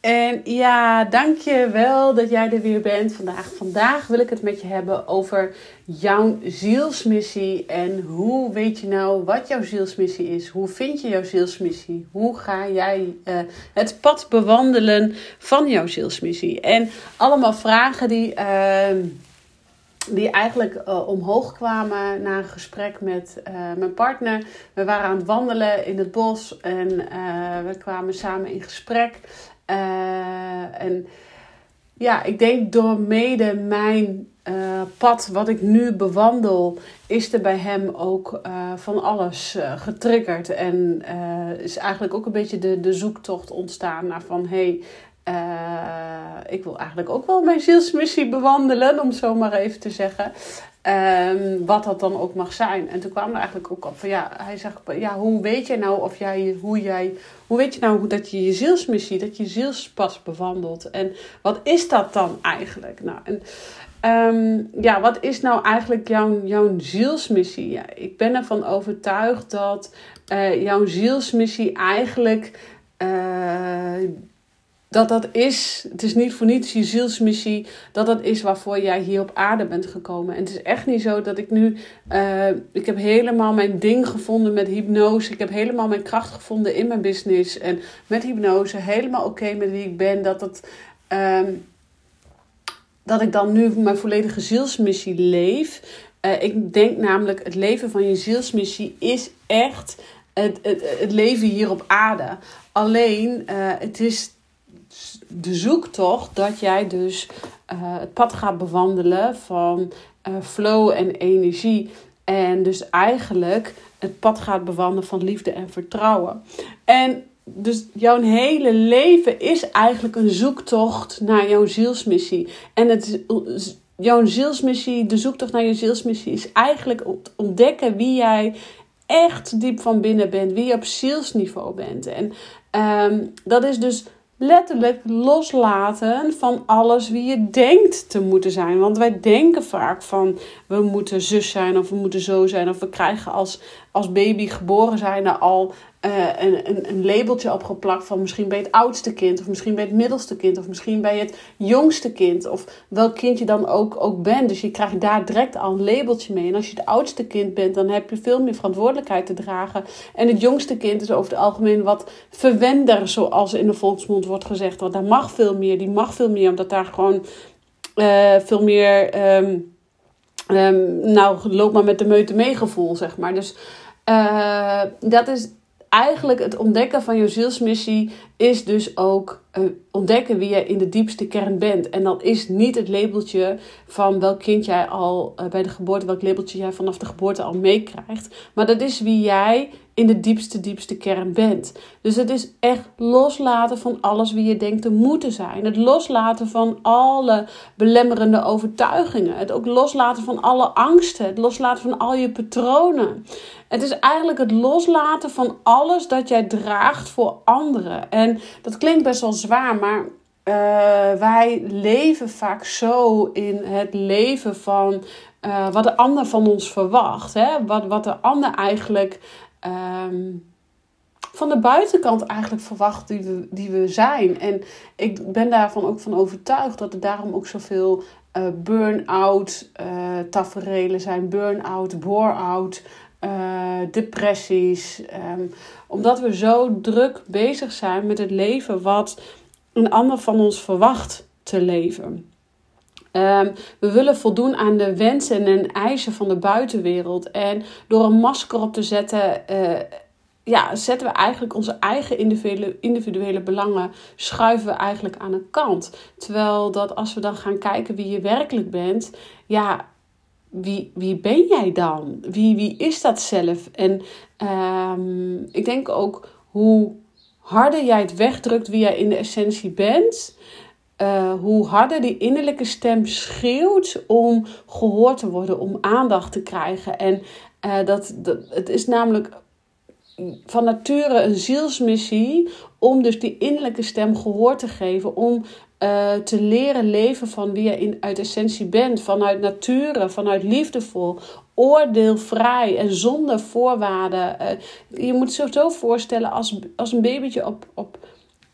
En ja, dank je wel dat jij er weer bent vandaag. Vandaag wil ik het met je hebben over jouw zielsmissie. En hoe weet je nou wat jouw zielsmissie is? Hoe vind je jouw zielsmissie? Hoe ga jij uh, het pad bewandelen van jouw zielsmissie? En allemaal vragen die. Uh, die eigenlijk uh, omhoog kwamen na een gesprek met uh, mijn partner. We waren aan het wandelen in het bos en we kwamen samen in gesprek. Uh, en ja, ik denk door mede mijn uh, pad wat ik nu bewandel, is er bij hem ook uh, van alles getriggerd. En is eigenlijk ook een beetje de, de zoektocht ontstaan naar van hé, hey, ik wil eigenlijk ook wel mijn zielsmissie bewandelen, om zo maar even te zeggen. Um, wat dat dan ook mag zijn. En toen kwam er eigenlijk ook op van ja, hij zegt, ja, hoe weet je nou of jij, hoe jij, hoe weet je nou dat je je zielsmissie, dat je zielspad bewandelt? En wat is dat dan eigenlijk? Nou, en um, ja, wat is nou eigenlijk jouw, jouw zielsmissie? Ja, ik ben ervan overtuigd dat uh, jouw zielsmissie eigenlijk. Uh, dat dat is, het is niet voor niets je zielsmissie, dat dat is waarvoor jij hier op aarde bent gekomen. En het is echt niet zo dat ik nu, uh, ik heb helemaal mijn ding gevonden met hypnose. Ik heb helemaal mijn kracht gevonden in mijn business en met hypnose. Helemaal oké met wie ik ben. Dat, het, um, dat ik dan nu mijn volledige zielsmissie leef. Uh, ik denk namelijk, het leven van je zielsmissie is echt het, het, het leven hier op aarde. Alleen, uh, het is de zoektocht dat jij dus uh, het pad gaat bewandelen van uh, flow en energie. En dus eigenlijk het pad gaat bewandelen van liefde en vertrouwen. En dus jouw hele leven is eigenlijk een zoektocht naar jouw zielsmissie. En het, jouw zielsmissie, de zoektocht naar je zielsmissie, is eigenlijk ontdekken wie jij echt diep van binnen bent, wie je op zielsniveau bent. En um, dat is dus letterlijk loslaten van alles wie je denkt te moeten zijn. Want wij denken vaak van we moeten zus zijn of we moeten zo zijn. Of we krijgen als, als baby geboren zijn al uh, een, een, een labeltje opgeplakt van misschien bij het oudste kind, of misschien bij het middelste kind, of misschien bij het jongste kind, of welk kind je dan ook, ook bent. Dus je krijgt daar direct al een labeltje mee. En als je het oudste kind bent, dan heb je veel meer verantwoordelijkheid te dragen. En het jongste kind is over het algemeen wat verwender, zoals in de volksmond wordt gezegd. Want daar mag veel meer, die mag veel meer, omdat daar gewoon uh, veel meer. Um, um, nou, loop maar met de meute mee gevoel, zeg maar. Dus uh, dat is eigenlijk het ontdekken van je zielsmissie is dus ook ontdekken wie jij in de diepste kern bent. En dat is niet het labeltje van welk kind jij al uh, bij de geboorte, welk labeltje jij vanaf de geboorte al meekrijgt. Maar dat is wie jij in de diepste, diepste kern bent. Dus het is echt loslaten van alles wie je denkt te moeten zijn. Het loslaten van alle belemmerende overtuigingen. Het ook loslaten van alle angsten. Het loslaten van al je patronen. Het is eigenlijk het loslaten van alles dat jij draagt voor anderen. En dat klinkt best wel zwaar, maar uh, wij leven vaak zo in het leven van uh, wat de ander van ons verwacht. Hè? Wat, wat de ander eigenlijk um, van de buitenkant eigenlijk verwacht die we, die we zijn. En ik ben daarvan ook van overtuigd dat er daarom ook zoveel uh, burn-out taferelen zijn. Burn-out, bore-out, uh, depressies. Um, omdat we zo druk bezig zijn met het leven wat een ander van ons verwacht te leven. Ehm, we willen voldoen aan de wensen en eisen van de buitenwereld. En door een masker op te zetten, uh, ja, zetten we eigenlijk onze eigen individuele, individuele belangen, schuiven we eigenlijk aan een kant. Terwijl dat als we dan gaan kijken wie je werkelijk bent, ja, wie, wie ben jij dan? Wie, wie is dat zelf? En um, ik denk ook hoe harder jij het wegdrukt wie jij in de essentie bent, uh, hoe harder die innerlijke stem schreeuwt om gehoord te worden, om aandacht te krijgen. En uh, dat, dat, het is namelijk van nature een zielsmissie om dus die innerlijke stem gehoord te geven, om uh, te leren leven van wie je in, uit essentie bent, vanuit nature, vanuit liefdevol, oordeelvrij en zonder voorwaarden. Uh, je moet het zo voorstellen als, als een babytje op, op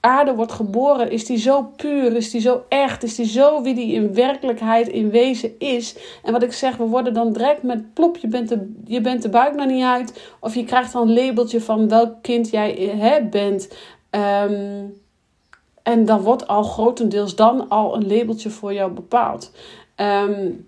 aarde wordt geboren, is die zo puur, is die zo echt, is die zo wie die in werkelijkheid in wezen is. En wat ik zeg, we worden dan direct met plop, je bent de, je bent de buik nog niet uit. Of je krijgt dan een labeltje van welk kind jij hè, bent. Um, en dan wordt al grotendeels dan al een labeltje voor jou bepaald. Um,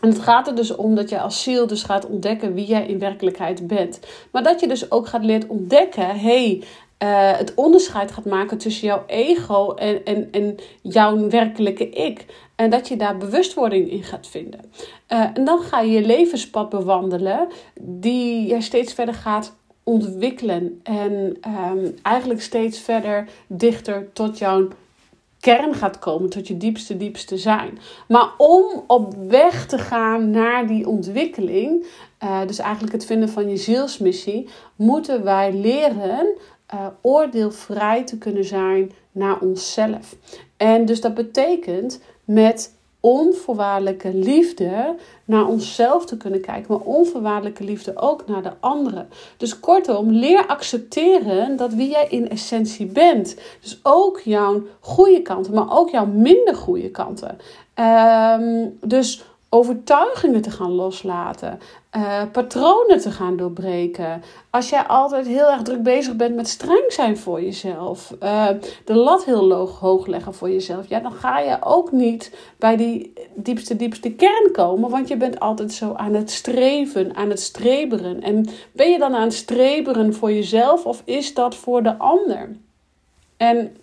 en het gaat er dus om dat je als ziel dus gaat ontdekken wie jij in werkelijkheid bent. Maar dat je dus ook gaat leren ontdekken, hey, uh, het onderscheid gaat maken tussen jouw ego en, en, en jouw werkelijke ik. En dat je daar bewustwording in gaat vinden. Uh, en dan ga je je levenspad bewandelen, die jij steeds verder gaat ontwikkelen. En um, eigenlijk steeds verder dichter tot jouw kern gaat komen, tot je diepste, diepste zijn. Maar om op weg te gaan naar die ontwikkeling, uh, dus eigenlijk het vinden van je zielsmissie, moeten wij leren uh, oordeelvrij te kunnen zijn naar onszelf. En dus dat betekent met onvoorwaardelijke liefde naar onszelf te kunnen kijken, maar onvoorwaardelijke liefde ook naar de anderen. Dus kortom, leer accepteren dat wie jij in essentie bent. Dus ook jouw goede kanten, maar ook jouw minder goede kanten. Um, dus overtuigingen te gaan loslaten, uh, patronen te gaan doorbreken. Als jij altijd heel erg druk bezig bent met streng zijn voor jezelf, uh, de lat heel hoog leggen voor jezelf, ja, dan ga je ook niet bij die diepste, diepste kern komen, want je bent altijd zo aan het streven, aan het streberen. En ben je dan aan het streberen voor jezelf of is dat voor de ander? En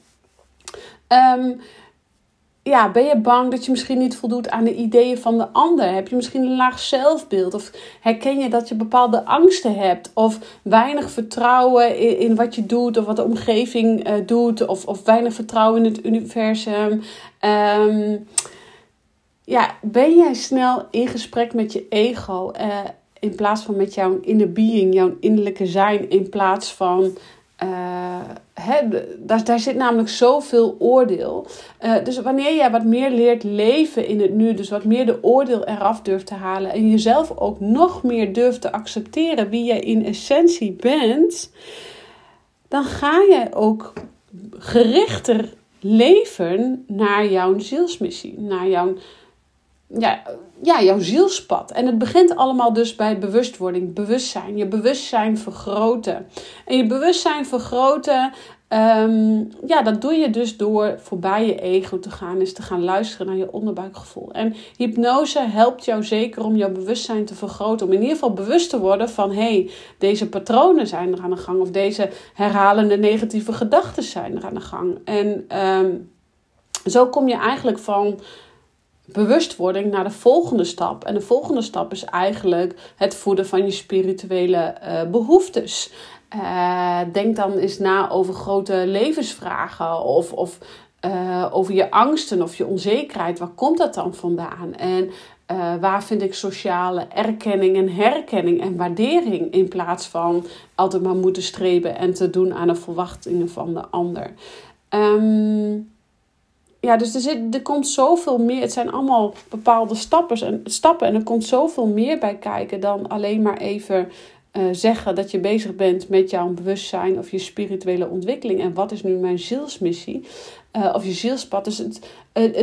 um, ja, ben je bang dat je misschien niet voldoet aan de ideeën van de ander? Heb je misschien een laag zelfbeeld? Of herken je dat je bepaalde angsten hebt? Of weinig vertrouwen in, wat je doet of wat de omgeving uh, doet? Of, of weinig vertrouwen in het universum? Um, ja, ben jij snel in gesprek met je ego uh, in plaats van met jouw inner being, jouw innerlijke zijn, in plaats van uh, daar, daar zit namelijk zoveel oordeel. Uh, dus wanneer jij wat meer leert leven in het nu, dus wat meer de oordeel eraf durft te halen en jezelf ook nog meer durft te accepteren wie jij in essentie bent, dan ga je ook gerichter leven naar jouw zielsmissie, naar jouw ja, ja, jouw zielspad. En het begint allemaal dus bij bewustwording, bewustzijn. Je bewustzijn vergroten. En je bewustzijn vergroten, um, ja, dat doe je dus door voorbij je ego te gaan. Is te gaan luisteren naar je onderbuikgevoel. En hypnose helpt jou zeker om jouw bewustzijn te vergroten. Om in ieder geval bewust te worden van, hé, hey, deze patronen zijn er aan de gang. Of deze herhalende negatieve gedachten zijn er aan de gang. En um, zo kom je eigenlijk van bewustwording naar de volgende stap. En de volgende stap is eigenlijk het voeden van je spirituele uh, behoeftes. Uh, denk dan eens na over grote levensvragen of, of uh, over je angsten of je onzekerheid. Waar komt dat dan vandaan? En waar vind ik sociale erkenning en herkenning en waardering in plaats van altijd maar moeten streven en te doen aan de verwachtingen van de ander? Um, ja, dus er, zit, er komt zoveel meer. Het zijn allemaal bepaalde stappen en, stappen. En er komt zoveel meer bij kijken dan alleen maar even uh, zeggen dat je bezig bent met jouw bewustzijn of je spirituele ontwikkeling. En wat is nu mijn zielsmissie? Uh, of je zielspad. Dus het, het,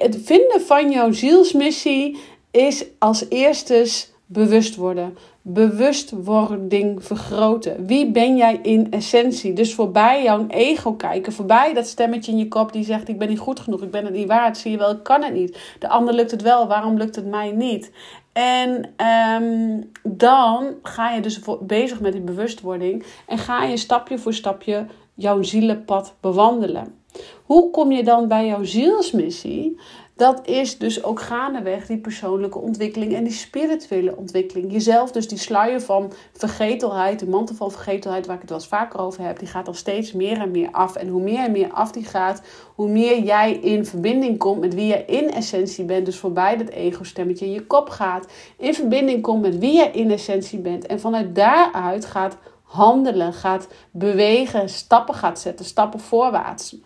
het, vinden van jouw zielsmissie is als eerstes bewust worden. Bewustwording vergroten. Wie ben jij in essentie? Dus voorbij jouw ego kijken. Voorbij dat stemmetje in je kop die zegt: Ik ben niet goed genoeg. Ik ben het niet waard. Zie je wel, ik kan het niet. De ander lukt het wel. Waarom lukt het mij niet? En ehm, dan ga je dus bezig met die bewustwording. En ga je stapje voor stapje jouw zielenpad bewandelen. Hoe kom je dan bij jouw zielsmissie? Dat is dus ook gaandeweg die persoonlijke ontwikkeling en die spirituele ontwikkeling. Jezelf, dus die sluier van vergetelheid, de mantel van vergetelheid, waar ik het wel eens vaker over heb, die gaat al steeds meer en meer af. En hoe meer en meer af die gaat, hoe meer jij in verbinding komt met wie je in essentie bent. Dus voorbij dat ego-stemmetje in je kop gaat. In verbinding komt met wie je in essentie bent. En vanuit daaruit gaat handelen, gaat bewegen, stappen gaat zetten, stappen voorwaarts.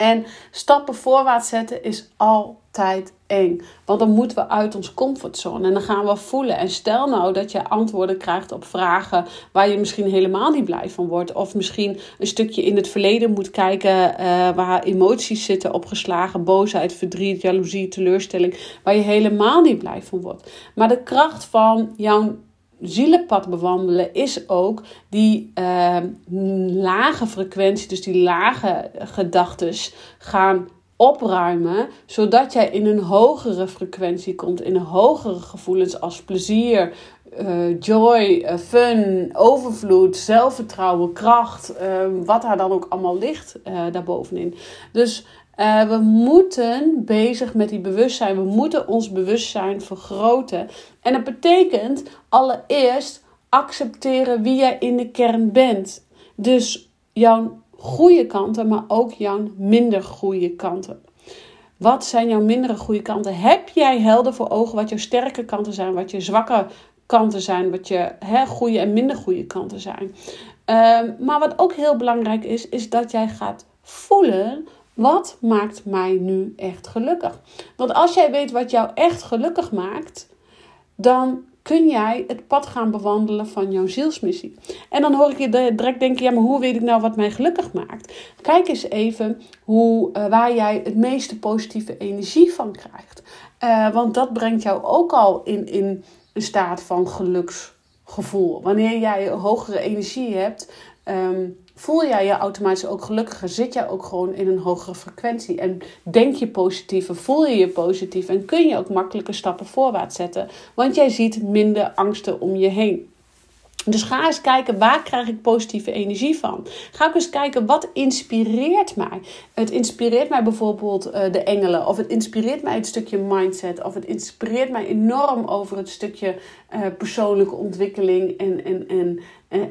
En stappen voorwaarts zetten is altijd eng. Want dan moeten we uit onze comfortzone en dan gaan we voelen. En stel nou dat je antwoorden krijgt op vragen waar je misschien helemaal niet blij van wordt. Of misschien een stukje in het verleden moet kijken uh, waar emoties zitten opgeslagen. Boosheid, verdriet, jaloezie, teleurstelling. Waar je helemaal niet blij van wordt. Maar de kracht van jouw zielenpad bewandelen is ook die uh, lage frequentie, dus die lage gedachten gaan opruimen, zodat jij in een hogere frequentie komt, in hogere gevoelens als plezier, uh, joy, uh, fun, overvloed, zelfvertrouwen, kracht, ehm, wat daar dan ook allemaal ligt uh, daarbovenin. Dus uh, we moeten bezig met die bewustzijn. We moeten ons bewustzijn vergroten. En dat betekent allereerst accepteren wie jij in de kern bent. Dus jouw goede kanten, maar ook jouw minder goede kanten. Wat zijn jouw mindere goede kanten? Heb jij helder voor ogen wat jouw sterke kanten zijn, wat je zwakke kanten zijn, wat je hè, goede en minder goede kanten zijn? Uh, maar wat ook heel belangrijk is, is dat jij gaat voelen wat maakt mij nu echt gelukkig? Want als jij weet wat jou echt gelukkig maakt, dan kun jij het pad gaan bewandelen van jouw zielsmissie. En dan hoor ik je direct denken: ja, maar hoe weet ik nou wat mij gelukkig maakt? Kijk eens even hoe, uh, waar jij het meeste positieve energie van krijgt. Uh, want dat brengt jou ook al in, in een staat van geluksgevoel. Wanneer jij hogere energie hebt, um, voel jij je automatisch ook gelukkiger. Zit jij ook gewoon in een hogere frequentie. En denk je positiever, voel je je positief. En kun je ook makkelijke stappen voorwaarts zetten. Want jij ziet minder angsten om je heen. Dus ga eens kijken waar krijg ik positieve energie van. Ga ook eens kijken wat inspireert mij. Het inspireert mij bijvoorbeeld uh, de engelen. Of het inspireert mij het stukje mindset. Of het inspireert mij enorm over het stukje uh, persoonlijke ontwikkeling en, en, en,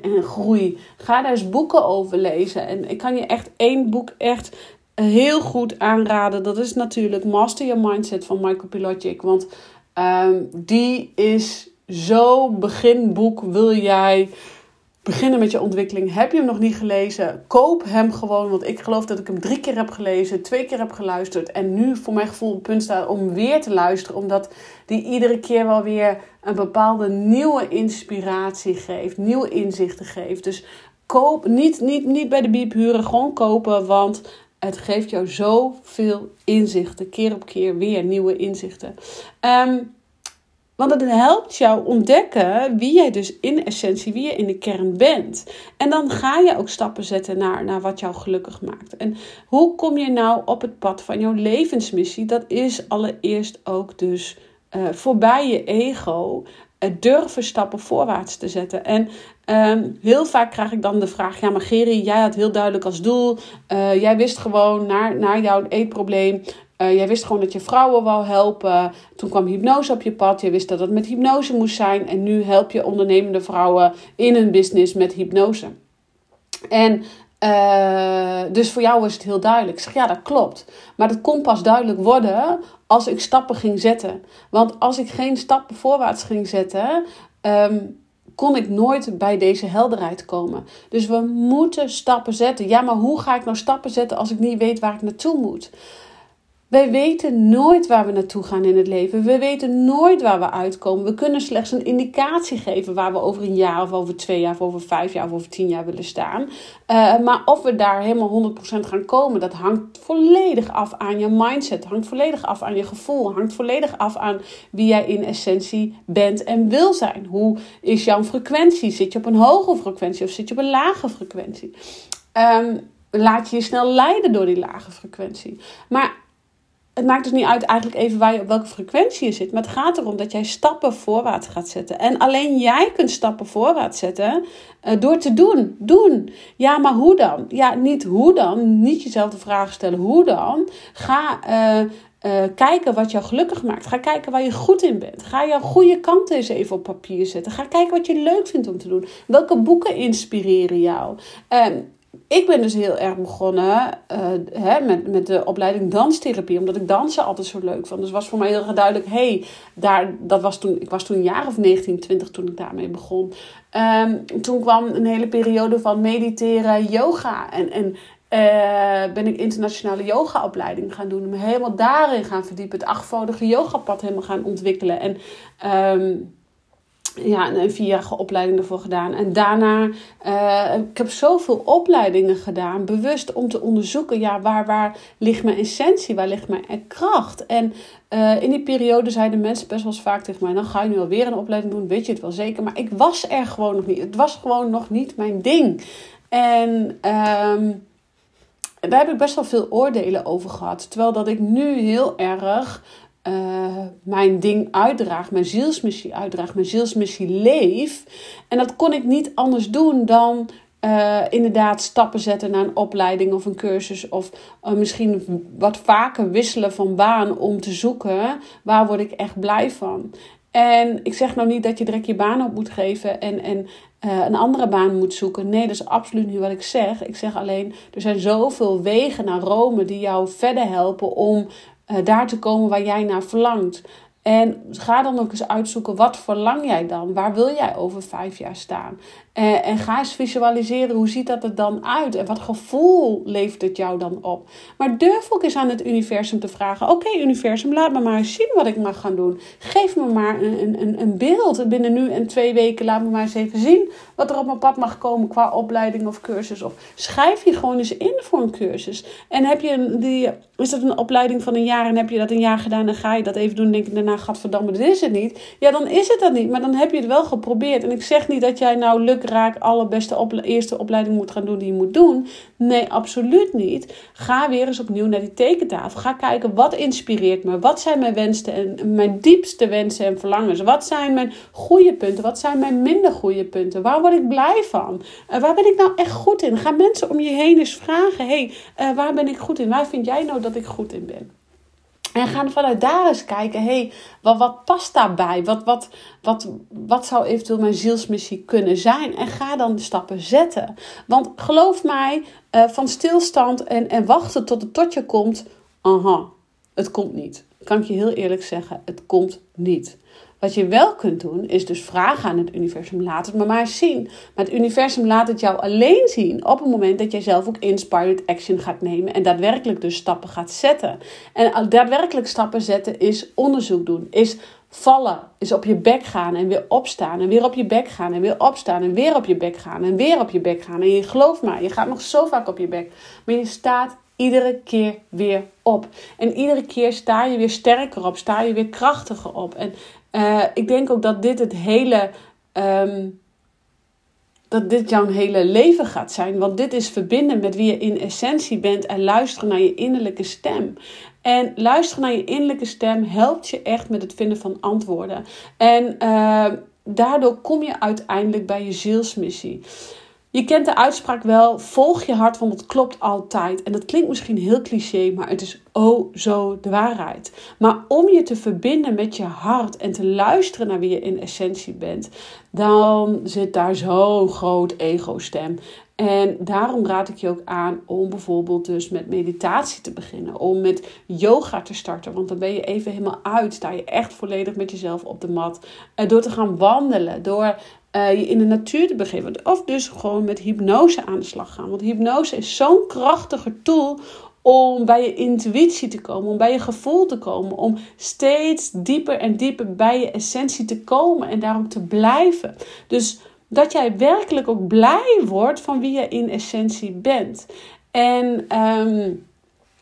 en, groei. Ga daar eens boeken over lezen. En ik kan je echt één boek echt heel goed aanraden. Dat is natuurlijk Master Your Mindset van Michael Pilotic. Want um, die is zo beginboek wil jij beginnen met je ontwikkeling. Heb je hem nog niet gelezen? Koop hem gewoon. Want ik geloof dat ik hem drie keer heb gelezen, twee keer heb geluisterd. En nu voor mijn gevoel op punt staat om weer te luisteren. Omdat die iedere keer wel weer een bepaalde nieuwe inspiratie geeft. Nieuwe inzichten geeft. Dus koop niet, niet, niet bij de biep huren. Gewoon kopen. Want het geeft jou zoveel inzichten. Keer op keer weer nieuwe inzichten. Um, want het helpt jou ontdekken wie jij dus in essentie, wie je in de kern bent. En dan ga je ook stappen zetten naar, naar wat jou gelukkig maakt. En hoe kom je nou op het pad van jouw levensmissie? Dat is allereerst ook dus uh, voorbij je ego. Uh, durven stappen voorwaarts te zetten. En um, heel vaak krijg ik dan de vraag: Ja, maar Geri, jij had heel duidelijk als doel. Uh, jij wist gewoon naar, naar jouw eetprobleem. Uh, jij wist gewoon dat je vrouwen wou helpen. Toen kwam hypnose op je pad. Je wist dat het met hypnose moest zijn. En nu help je ondernemende vrouwen in hun business met hypnose. En uh, dus voor jou is het heel duidelijk. Ik zeg ja, dat klopt. Maar dat kon pas duidelijk worden als ik stappen ging zetten. Want als ik geen stappen voorwaarts ging zetten, um, kon ik nooit bij deze helderheid komen. Dus we moeten stappen zetten. Ja, maar hoe ga ik nou stappen zetten als ik niet weet waar ik naartoe moet? Wij weten nooit waar we naartoe gaan in het leven. We weten nooit waar we uitkomen. We kunnen slechts een indicatie geven waar we over een jaar of over twee jaar of over vijf jaar of over tien jaar willen staan. Uh, maar of we daar helemaal 100% gaan komen, dat hangt volledig af aan je mindset. Hangt volledig af aan je gevoel. Hangt volledig af aan wie jij in essentie bent en wil zijn. Hoe is jouw frequentie? Zit je op een hoge frequentie of zit je op een lage frequentie? Um, laat je je snel leiden door die lage frequentie. Maar het maakt dus niet uit eigenlijk even waar je op welke frequentie je zit. Maar het gaat erom dat jij stappen voorwaarts gaat zetten. En alleen jij kunt stappen voorwaarts zetten uh, door te doen. Doen. Ja, maar hoe dan? Ja, niet hoe dan. Niet jezelf de vraag stellen hoe dan. Ga uh, uh, kijken wat jou gelukkig maakt. Ga kijken waar je goed in bent. Ga jouw goede kanten eens even op papier zetten. Ga kijken wat je leuk vindt om te doen. Welke boeken inspireren jou? Ik ben dus heel erg begonnen uh, hè, met, met de opleiding danstherapie, omdat ik dansen altijd zo leuk vond. Dus was voor mij heel erg duidelijk, hey, daar, dat was toen, ik was toen een jaar of 19, 20 toen ik daarmee begon. Um, toen kwam een hele periode van mediteren, yoga en, en uh, ben ik internationale yogaopleiding gaan doen. Me helemaal daarin gaan verdiepen. Het achtvoudige yogapad helemaal gaan ontwikkelen. En um, ja, een vierjarige opleiding ervoor gedaan. En daarna, uh, ik heb zoveel opleidingen gedaan, bewust om te onderzoeken, ja, waar, waar ligt mijn essentie, waar ligt mijn kracht? En uh, in die periode zeiden mensen best wel eens vaak tegen mij, dan ga je nu alweer een opleiding doen, weet je het wel zeker? Maar ik was er gewoon nog niet. Het was gewoon nog niet mijn ding. En um, daar heb ik best wel veel oordelen over gehad. Terwijl dat ik nu heel erg uh, mijn ding uitdraag, mijn zielsmissie uitdraag, mijn zielsmissie leef. En dat kon ik niet anders doen dan uh, inderdaad stappen zetten naar een opleiding of een cursus. Of uh, misschien wat vaker wisselen van baan om te zoeken waar word ik echt blij van. En ik zeg nou niet dat je direct je baan op moet geven en, en een andere baan moet zoeken. Nee, dat is absoluut niet wat ik zeg. Ik zeg alleen, er zijn zoveel wegen naar Rome die jou verder helpen om daar te komen waar jij naar verlangt. En ga dan ook eens uitzoeken, wat verlang jij dan? Waar wil jij over vijf jaar staan? Uh, en ga eens visualiseren, hoe ziet dat er dan uit? En wat gevoel levert het jou dan op? Maar durf ook eens aan het universum te vragen. Oké, universum, laat me maar eens zien wat ik mag gaan doen. Geef me maar een, een, een beeld. Binnen nu en twee weken laat me maar eens even zien wat er op mijn pad mag komen qua opleiding of cursus. Of schrijf je gewoon eens in voor een cursus. En heb je een, die, is dat een opleiding van een jaar en heb je dat een jaar gedaan en ga je dat even doen en denk je daarna, gadverdamme, dit is het niet. Ja, dan is het dat niet, maar dan heb je het wel geprobeerd. En ik zeg niet dat jij nou lukraak allerbeste op, eerste opleiding moet gaan doen die je moet doen. Nee, absoluut niet. Ga weer eens opnieuw naar die tekentafel. Ga kijken wat inspireert me. Wat zijn mijn wensen en mijn diepste wensen en verlangens? Wat zijn mijn goede punten? Wat zijn mijn minder goede punten? Waar word ik blij van? Uh, waar ben ik nou echt goed in? Ga mensen om je heen eens vragen: hey, uh, waar ben ik goed in? Waar vind jij nou dat ik goed in ben? En gaan vanuit daar eens kijken, hey, wat, wat past daarbij? Wat, wat, wat, wat zou eventueel mijn zielsmissie kunnen zijn? En ga dan de stappen zetten. Want geloof mij, uh, van stilstand en, en wachten tot het tot je komt, aha, het komt niet. Kan ik je heel eerlijk zeggen, het komt niet. Wat je wel kunt doen, is dus vragen aan het universum. Laat het me maar zien. Maar het universum laat het jou alleen zien op het moment dat jij zelf ook inspired action gaat nemen. En daadwerkelijk dus stappen gaat zetten. En daadwerkelijk stappen zetten is onderzoek doen. Is vallen. Is op je bek gaan en weer opstaan. En weer op je bek gaan en weer opstaan. En weer op je bek gaan en weer op je bek gaan. En je gelooft maar, je gaat nog zo vaak op je bek. Maar je staat iedere keer weer op. En iedere keer sta je weer sterker op, sta je weer krachtiger op. En uh, ik denk ook dat dit het hele. Um, dat dit jouw hele leven gaat zijn. Want dit is verbinden met wie je in essentie bent en luisteren naar je innerlijke stem. En luisteren naar je innerlijke stem helpt je echt met het vinden van antwoorden. En uh, daardoor kom je uiteindelijk bij je zielsmissie. Je kent de uitspraak wel: volg je hart, want het klopt altijd. En dat klinkt misschien heel cliché, maar het is oh zo de waarheid. Maar om je te verbinden met je hart en te luisteren naar wie je in essentie bent, dan zit daar zo'n groot ego-stem. En daarom raad ik je ook aan om bijvoorbeeld dus met meditatie te beginnen. Om met yoga te starten. Want dan ben je even helemaal uit. Sta je echt volledig met jezelf op de mat. En door te gaan wandelen. Door uh, je in de natuur te begeven. Of dus gewoon met hypnose aan de slag gaan. Want hypnose is zo'n krachtige tool om bij je intuïtie te komen, om bij je gevoel te komen, om steeds dieper en dieper bij je essentie te komen en daar ook te blijven. Dus dat jij werkelijk ook blij wordt van wie je in essentie bent. En ehm,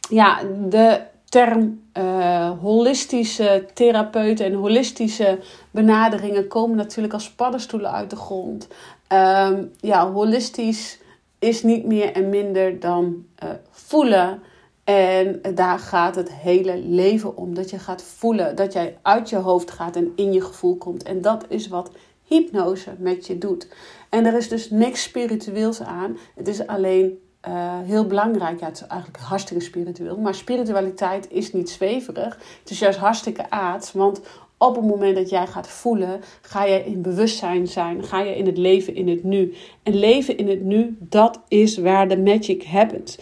ja, de term uh, holistische therapeuten en holistische benaderingen komen natuurlijk als paddenstoelen uit de grond. Ehm, ja, holistisch is niet meer en minder dan uh, voelen. En daar gaat het hele leven om. Dat je gaat voelen, dat jij uit je hoofd gaat en in je gevoel komt. En dat is wat hypnose met je doet. En er is dus niks spiritueels aan. Het is alleen uh, heel belangrijk. Ja, het is eigenlijk hartstikke spiritueel. Maar spiritualiteit is niet zweverig. Het is juist hartstikke aards. Want op het moment dat jij gaat voelen, ga je in bewustzijn zijn. Ga je in het leven in het nu. En leven in het nu, dat is waar de magic happens.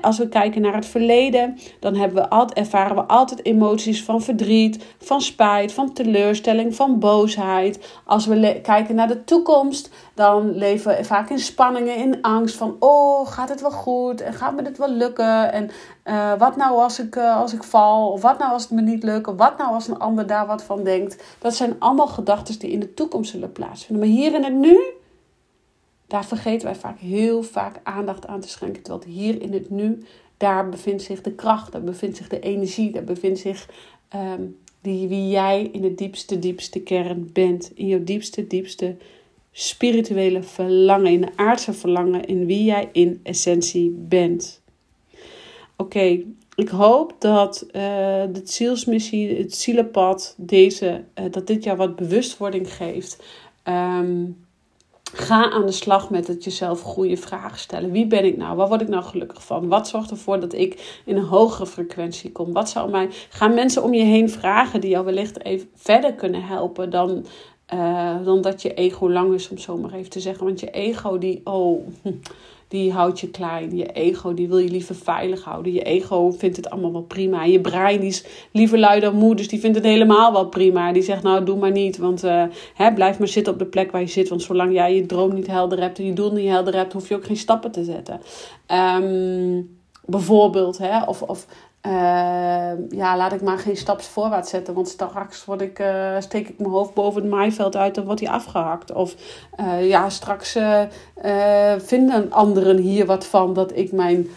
Als we kijken naar het verleden, dan hebben we altijd, ervaren we altijd emoties van verdriet, van spijt, van teleurstelling, van boosheid. Als we kijken naar de toekomst, dan leven we vaak in spanningen, in angst van, oh, gaat het wel goed? En gaat me dit wel lukken? En uh, wat nou als ik, uh, als ik val? Of wat nou als het me niet lukt? Of wat nou als een ander daar wat van denkt? Dat zijn allemaal gedachten die in de toekomst zullen plaatsvinden. Maar hier in het nu, daar vergeten wij vaak heel vaak aandacht aan te schenken. Terwijl hier in het nu, daar bevindt zich de kracht, daar bevindt zich de energie, daar bevindt zich um, die, wie jij in de diepste, diepste kern bent. In jouw diepste, diepste spirituele verlangen, in de aardse verlangen, in wie jij in essentie bent. Oké, ik hoop dat uh, de zielsmissie, het zielenpad, deze, uh, dat dit jou wat bewustwording geeft. Um, ga aan de slag met het jezelf goede vragen stellen. Wie ben ik nou? Waar word ik nou gelukkig van? Wat zorgt ervoor dat ik in een hogere frequentie kom? Wat zou mij. Gaan mensen om je heen vragen die jou wellicht even verder kunnen helpen dan uh, dan dat je ego lang is, om zo maar even te zeggen. Want je ego, die, oh, die houdt je klein. Je ego, die wil je liever veilig houden. Je ego vindt het allemaal wel prima. je brein, die is liever lui dan moe, dus die vindt het helemaal wel prima. Die zegt, nou, doe maar niet, want uh, hè, blijf maar zitten op de plek waar je zit. Want zolang jij je droom niet helder hebt en je doel niet helder hebt, hoef je ook geen stappen te zetten. Um, bijvoorbeeld, hè, of, of uh, ja, laat ik maar geen staps voorwaarts zetten. Want straks word ik, uh, steek ik mijn hoofd boven het maaiveld uit en wordt hij afgehakt. Of uh, ja, straks vinden anderen hier wat van dat ik mijn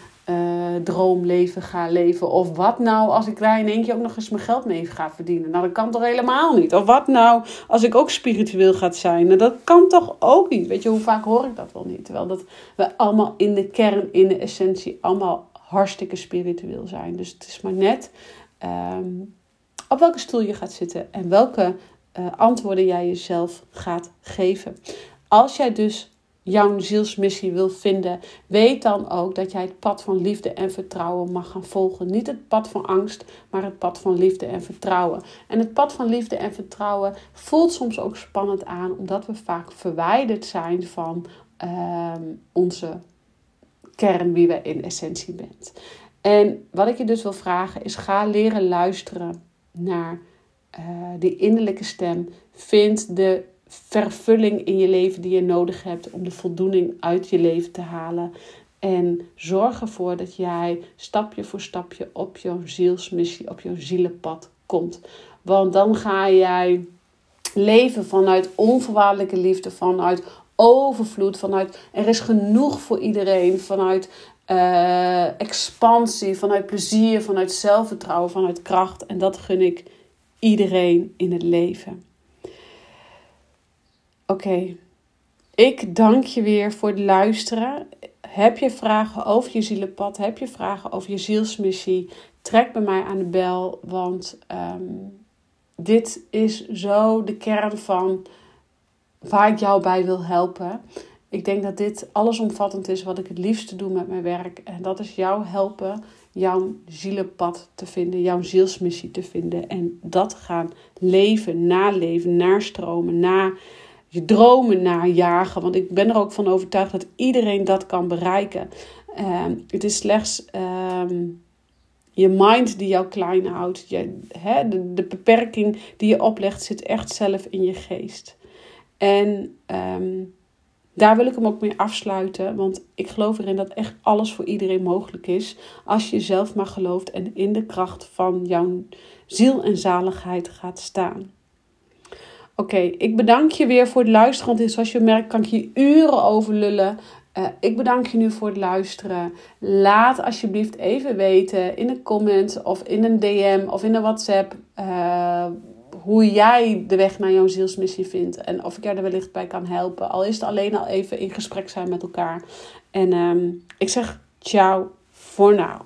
droomleven ga leven. Of wat nou als ik daar in één keer ook nog eens mijn geld mee ga verdienen. Nou, dat kan toch helemaal niet. Of wat nou als ik ook spiritueel ga zijn. Nou, dat kan toch ook niet. Weet je, hoe vaak hoor ik dat wel niet? Terwijl dat we allemaal in de kern, in de essentie, allemaal hartstikke spiritueel zijn. Dus het is maar net ehm, op welke stoel je gaat zitten en welke uh, antwoorden jij jezelf gaat geven. Als jij dus jouw zielsmissie wil vinden, weet dan ook dat jij het pad van liefde en vertrouwen mag gaan volgen. Niet het pad van angst, maar het pad van liefde en vertrouwen. En het pad van liefde en vertrouwen voelt soms ook spannend aan, omdat we vaak verwijderd zijn van uh, onze kern wie we in essentie bent. En wat ik je dus wil vragen is: ga leren luisteren naar uh, die innerlijke stem. Vind de vervulling in je leven die je nodig hebt om de voldoening uit je leven te halen. En zorg ervoor dat jij stapje voor stapje op jouw zielsmissie, op jouw zielenpad komt. Want dan ga jij leven vanuit onvoorwaardelijke liefde, vanuit overvloed, vanuit er is genoeg voor iedereen, vanuit uh, expansie, vanuit plezier, vanuit zelfvertrouwen, vanuit kracht. En dat gun ik iedereen in het leven. Oké, ik dank je weer voor het luisteren. Heb je vragen over je zielenpad? Heb je vragen over je zielsmissie? Trek bij mij aan de bel, want um, dit is zo de kern van waar ik jou bij wil helpen. Ik denk dat dit allesomvattend is wat ik het liefste doe met mijn werk. En dat is jou helpen jouw zielenpad te vinden, jouw zielsmissie te vinden. En dat gaan leven, naleven, nastromen, na je dromen najagen. Want ik ben er ook van overtuigd dat iedereen dat kan bereiken. Uh, het is slechts uh, je mind die jou klein houdt. De beperking die je oplegt zit echt zelf in je geest. En um, daar wil ik hem ook mee afsluiten. Want ik geloof erin dat echt alles voor iedereen mogelijk is. Als je zelf maar gelooft en in de kracht van jouw ziel en zaligheid gaat staan. Oké, ik bedank je weer voor het luisteren. Want zoals je merkt kan ik je uren over lullen. Uh, ik bedank je nu voor het luisteren. Laat alsjeblieft even weten in een comment of in een DM of in een WhatsApp. Uh, hoe jij de weg naar jouw zielsmissie vindt. En of ik jou er wellicht bij kan helpen. Al is het alleen al even in gesprek zijn met elkaar. En um, ik zeg ciao voor now.